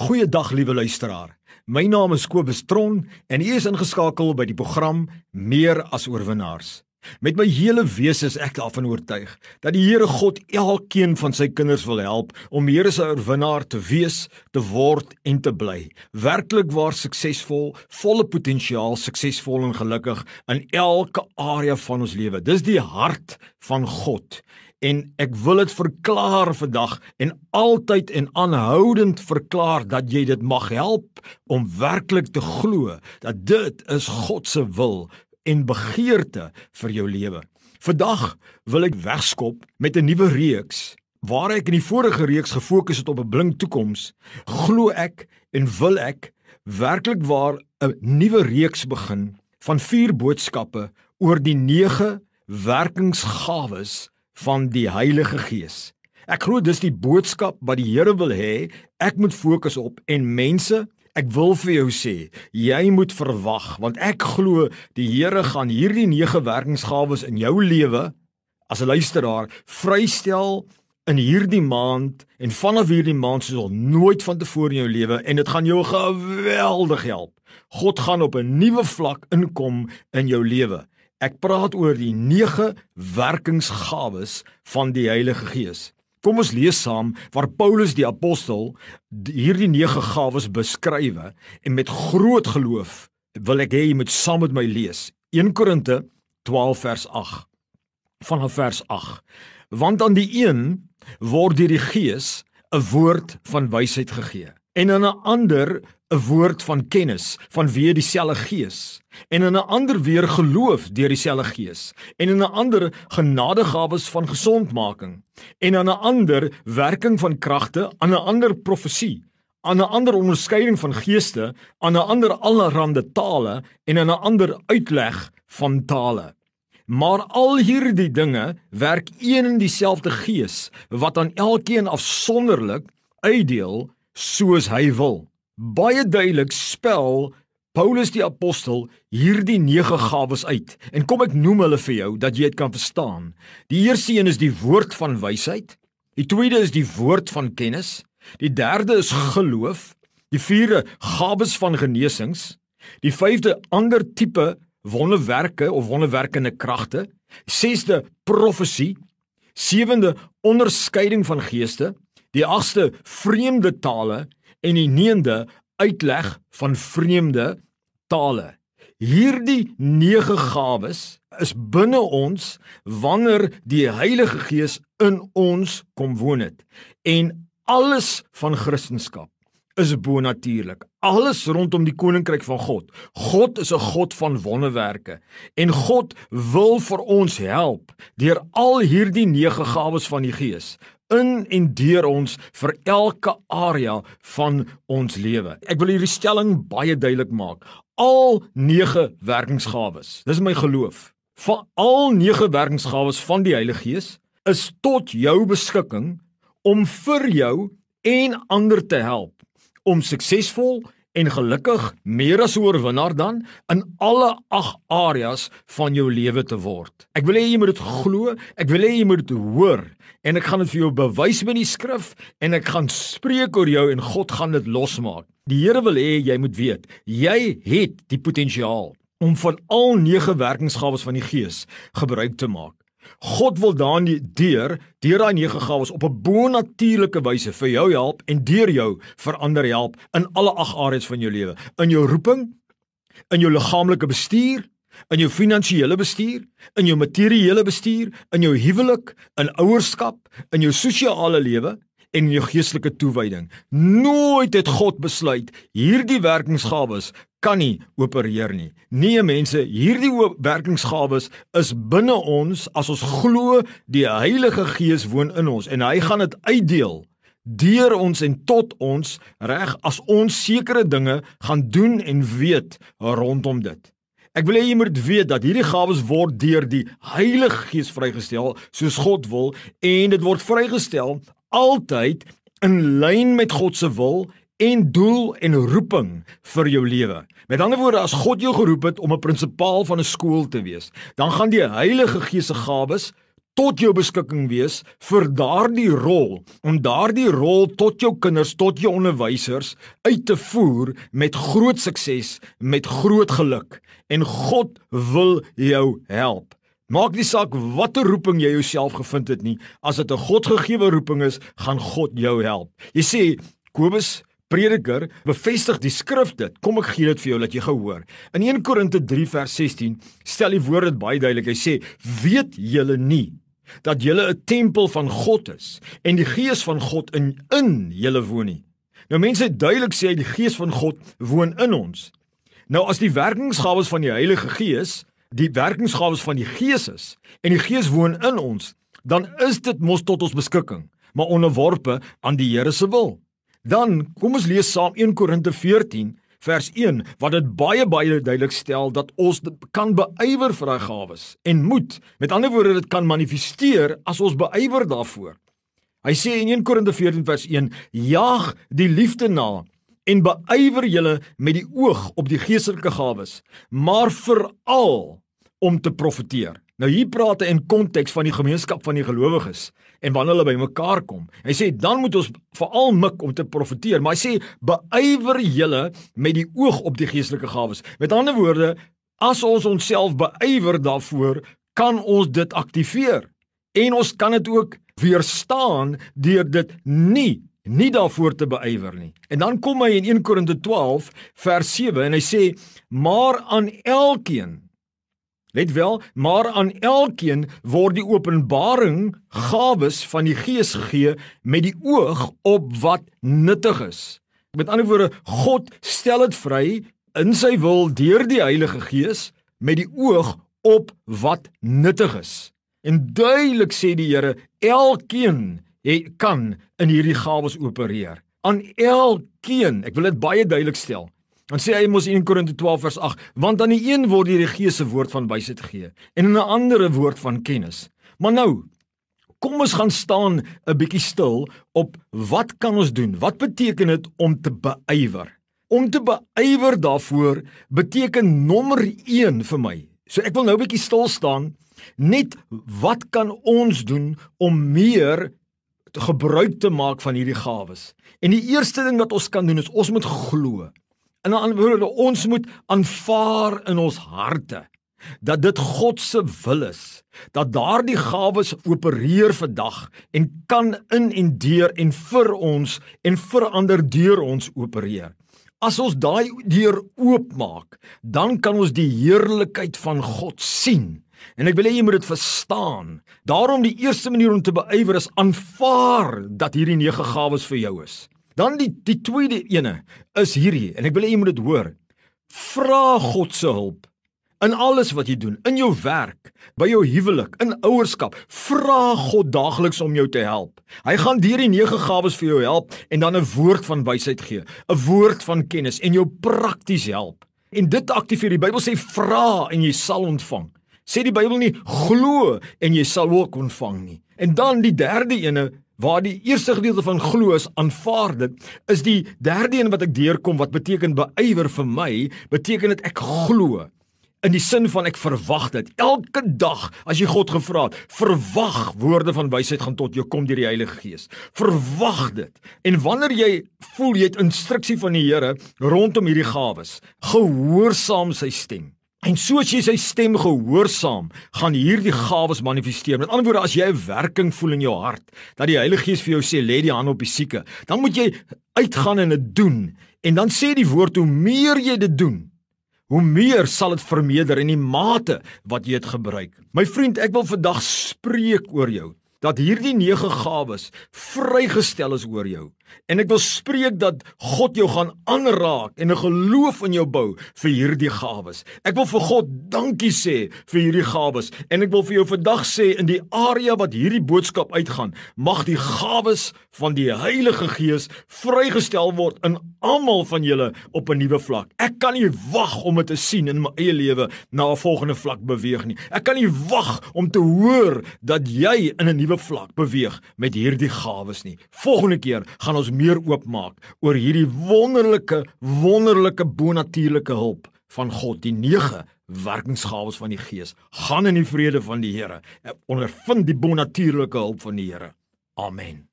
Goeiedag liewe luisteraar. My naam is Kobus Tron en u is ingeskakel by die program Meer as oorwinnaars. Met my hele wese is ek daarvan oortuig dat die Here God elkeen van sy kinders wil help om meer as 'n oorwinnaar te wees, te word en te bly. Werklik waar suksesvol, volle potensiaal, suksesvol en gelukkig in elke area van ons lewe. Dis die hart van God en ek wil dit verklaar vandag en altyd en aanhoudend verklaar dat jy dit mag help om werklik te glo dat dit is God se wil en begeerte vir jou lewe. Vandag wil ek wegskop met 'n nuwe reeks waar ek in die vorige reeks gefokus het op 'n blink toekoms. Glo ek en wil ek werklik waar 'n nuwe reeks begin van vier boodskappe oor die 9 werkingsgawes van die Heilige Gees. Ek glo dis die boodskap wat die Here wil hê ek moet fokus op en mense Ek wil vir jou sê, jy moet verwag want ek glo die Here gaan hierdie 9 werkingsgawes in jou lewe as 'n luisteraar vrystel in hierdie maand en vanaf hierdie maand soos nooit vantevore in jou lewe en dit gaan jou geweldig help. God gaan op 'n nuwe vlak inkom in jou lewe. Ek praat oor die 9 werkingsgawes van die Heilige Gees. Kom ons lees saam waar Paulus die apostel hierdie 9 gawes beskryf en met groot geloof wil ek hê jy moet saam met my lees. 1 Korinte 12 vers 8. Vanaf vers 8. Want aan die een word deur die Gees 'n woord van wysheid gegee en aan 'n ander 'n woord van kennis vanweë dieselfde Gees en in 'n ander weer geloof deur dieselfde Gees en in 'n ander genadegawes van gesondmaking en aan 'n ander werking van kragte aan 'n ander profesie aan 'n ander onderskeiding van geeste aan 'n ander allerlei tale en aan 'n ander uitleg van tale. Maar al hierdie dinge werk een en dieselfde Gees wat aan elkeen afsonderlik uitdeel soos hy wil baie duidelik spel Paulus die apostel hierdie nege gawes uit. En kom ek noem hulle vir jou dat jy dit kan verstaan. Die eerste een is die woord van wysheid. Die tweede is die woord van kennis. Die derde is geloof. Die vierde gawes van genesings. Die vyfde ander tipe wonderwerke of wonderwerkende kragte. Sesde profesie. Sewende onderskeiding van geeste. Die agste vreemde tale en die neende uitleg van vreemde tale. Hierdie 9 gawes is binne ons wanneer die Heilige Gees in ons kom woon het. En alles van Christendom is bonatuurlik. Alles rondom die koninkryk van God. God is 'n God van wonderwerke en God wil vir ons help deur al hierdie 9 gawes van die Gees in en deur ons vir elke area van ons lewe. Ek wil hierdie stelling baie duidelik maak. Al 9 werkingsgawes. Dis my geloof. Van al 9 werkingsgawes van die Heilige Gees is tot jou beskikking om vir jou en ander te help om suksesvol en gelukkig meer as oorwinnaar dan in alle ag areas van jou lewe te word. Ek wil hê jy moet dit glo, ek wil hê jy moet dit hoor en ek gaan dit vir jou bewys met die skrif en ek gaan spreek oor jou en God gaan dit losmaak. Die Here wil hê jy moet weet, jy het die potensiaal om van al nege werkingsgawes van die Gees gebruik te maak. God wil dan deur deur daai nege gawes op 'n bonatuurlike wyse vir jou help en deur jou verander help in alle ag areas van jou lewe. In jou roeping, in jou liggaamlike bestuur, in jou finansiële bestuur, in jou materiële bestuur, in jou huwelik, in ouerskap, in jou sosiale lewe en jou geestelike toewyding. Nooit het God besluit hierdie werkingsgawes kan nie opereer nie. Nee mense, hierdie werkingsgawes is binne ons as ons glo die Heilige Gees woon in ons en hy gaan dit uitdeel deur ons en tot ons reg as ons sekere dinge gaan doen en weet rondom dit. Ek wil hê jy moet weet dat hierdie gawes word deur die Heilige Gees vrygestel soos God wil en dit word vrygestel altyd in lyn met God se wil en doel en roeping vir jou lewe. Met ander woorde, as God jou geroep het om 'n prinsipaal van 'n skool te wees, dan gaan die Heilige Gees se gawes tot jou beskikking wees vir daardie rol om daardie rol tot jou kinders, tot jou onderwysers uit te voer met groot sukses, met groot geluk en God wil jou help. Maak nie saak watter roeping jy jouself gevind het nie, as dit 'n Godgegewe roeping is, gaan God jou help. Jy sê Kobus Prediker bevestig die skrif dit. Kom ek gee dit vir jou dat jy gehoor. In 1 Korinte 3 vers 16 stel die woord dit baie duidelik. Hy sê: "Weet julle nie dat julle 'n tempel van God is en die gees van God in in julle woon nie. Nou mense duidelik sê die gees van God woon in ons. Nou as die werkingsgawes van die Heilige Gees die werkingsgawes van die Gees is en die Gees woon in ons, dan is dit mos tot ons beskikking, maar onderworpe aan die Here se wil. Dan kom ons lees saam 1 Korinte 14 vers 1 wat dit baie baie duidelik stel dat ons kan beywer vir daai gawes en moet met ander woorde dit kan manifesteer as ons beywer daarvoor. Hy sê in 1 Korinte 14 vers 1: "Jaag die liefde na en beywer julle met die oog op die geestelike gawes, maar veral om te profeteer." Nou hier praat hy in konteks van die gemeenskap van die gelowiges en wanneer hulle bymekaar kom. Hy sê dan moet ons veral mik om te profeteer, maar hy sê beywer julle met die oog op die geestelike gawes. Met ander woorde, as ons onsself beywer daarvoor, kan ons dit aktiveer en ons kan dit ook weerstaan deur dit nie nie daarvoor te beywer nie. En dan kom hy in 1 Korinte 12 vers 7 en hy sê maar aan elkeen Let wel, maar aan elkeen word die openbaring gawes van die Gees gegee met die oog op wat nuttig is. Met ander woorde, God stel dit vry in sy wil deur die Heilige Gees met die oog op wat nuttig is. En duidelik sê die Here, elkeen kan in hierdie gawes opereer. Aan elkeen, ek wil dit baie duidelik stel. Dan sê hy mos in Korinte 12 vers 8, want aan die een word die Gees se woord van wysheid gegee en aan 'n ander woord van kennis. Maar nou, kom ons gaan staan 'n bietjie stil op wat kan ons doen? Wat beteken dit om te beywer? Om te beywer daarvoor beteken nommer 1 vir my. So ek wil nou 'n bietjie stil staan net wat kan ons doen om meer gebruik te maak van hierdie gawes? En die eerste ding wat ons kan doen is ons moet glo. In 'n ander woorde, ons moet aanvaar in ons harte dat dit God se wil is dat daardie gawes opereer vandag en kan in en deur en vir ons en verander deur ons opereer. As ons daai deur oopmaak, dan kan ons die heerlikheid van God sien. En ek wil hê jy moet dit verstaan. Daarom die eerste manier om te beywer is aanvaar dat hierdie nege gawes vir jou is. Dan die die tweede ene is hierdie en ek wil hê jy moet dit hoor. Vra God se hulp in alles wat jy doen, in jou werk, by jou huwelik, in ouerskap. Vra God daagliks om jou te help. Hy gaan deur die nege gawes vir jou help en dan 'n woord van wysheid gee, 'n woord van kennis en jou prakties help. En dit aktiveer die Bybel sê vra en jy sal ontvang. Sê die Bybel nie glo en jy sal ook ontvang nie. En dan die derde ene waar die eerste gedeelte van glo is aanvaar dit is die derde een wat ek deurkom wat beteken beywer vir my beteken dit ek glo in die sin van ek verwag dit. Elke dag as jy God gevra het verwag woorde van wysheid gaan tot jou kom deur die Heilige Gees. Verwag dit. En wanneer jy voel jy het instruksie van die Here rondom hierdie gawes gehoorsaam sy stem En soos jy sy stem gehoorsaam, gaan hierdie gawes manifesteer. Met ander woorde, as jy 'n werking voel in jou hart, dat die Heilige Gees vir jou sê, "Lê die hand op die sieke," dan moet jy uitgaan en dit doen. En dan sê die woord, hoe meer jy dit doen, hoe meer sal dit vermeerder in die mate wat jy dit gebruik. My vriend, ek wil vandag spreek oor jou dat hierdie nege gawes vrygestel is oor jou. En ek wil spreek dat God jou gaan aanraak en 'n geloof in jou bou vir hierdie gawes. Ek wil vir God dankie sê vir hierdie gawes en ek wil vir jou vandag sê in die area wat hierdie boodskap uitgaan, mag die gawes van die Heilige Gees vrygestel word in almal van julle op 'n nuwe vlak. Ek kan nie wag om dit te sien in my eie lewe na 'n volgende vlak beweeg nie. Ek kan nie wag om te hoor dat jy in 'n nuwe vlak beweeg met hierdie gawes nie. Volgende keer gaan ons meer oopmaak oor hierdie wonderlike wonderlike bonatuurlike hulp van God, die nege werkingsgawes van die Gees. Gaan in die vrede van die Here. Ondervind die bonatuurlike hulp van die Here. Amen.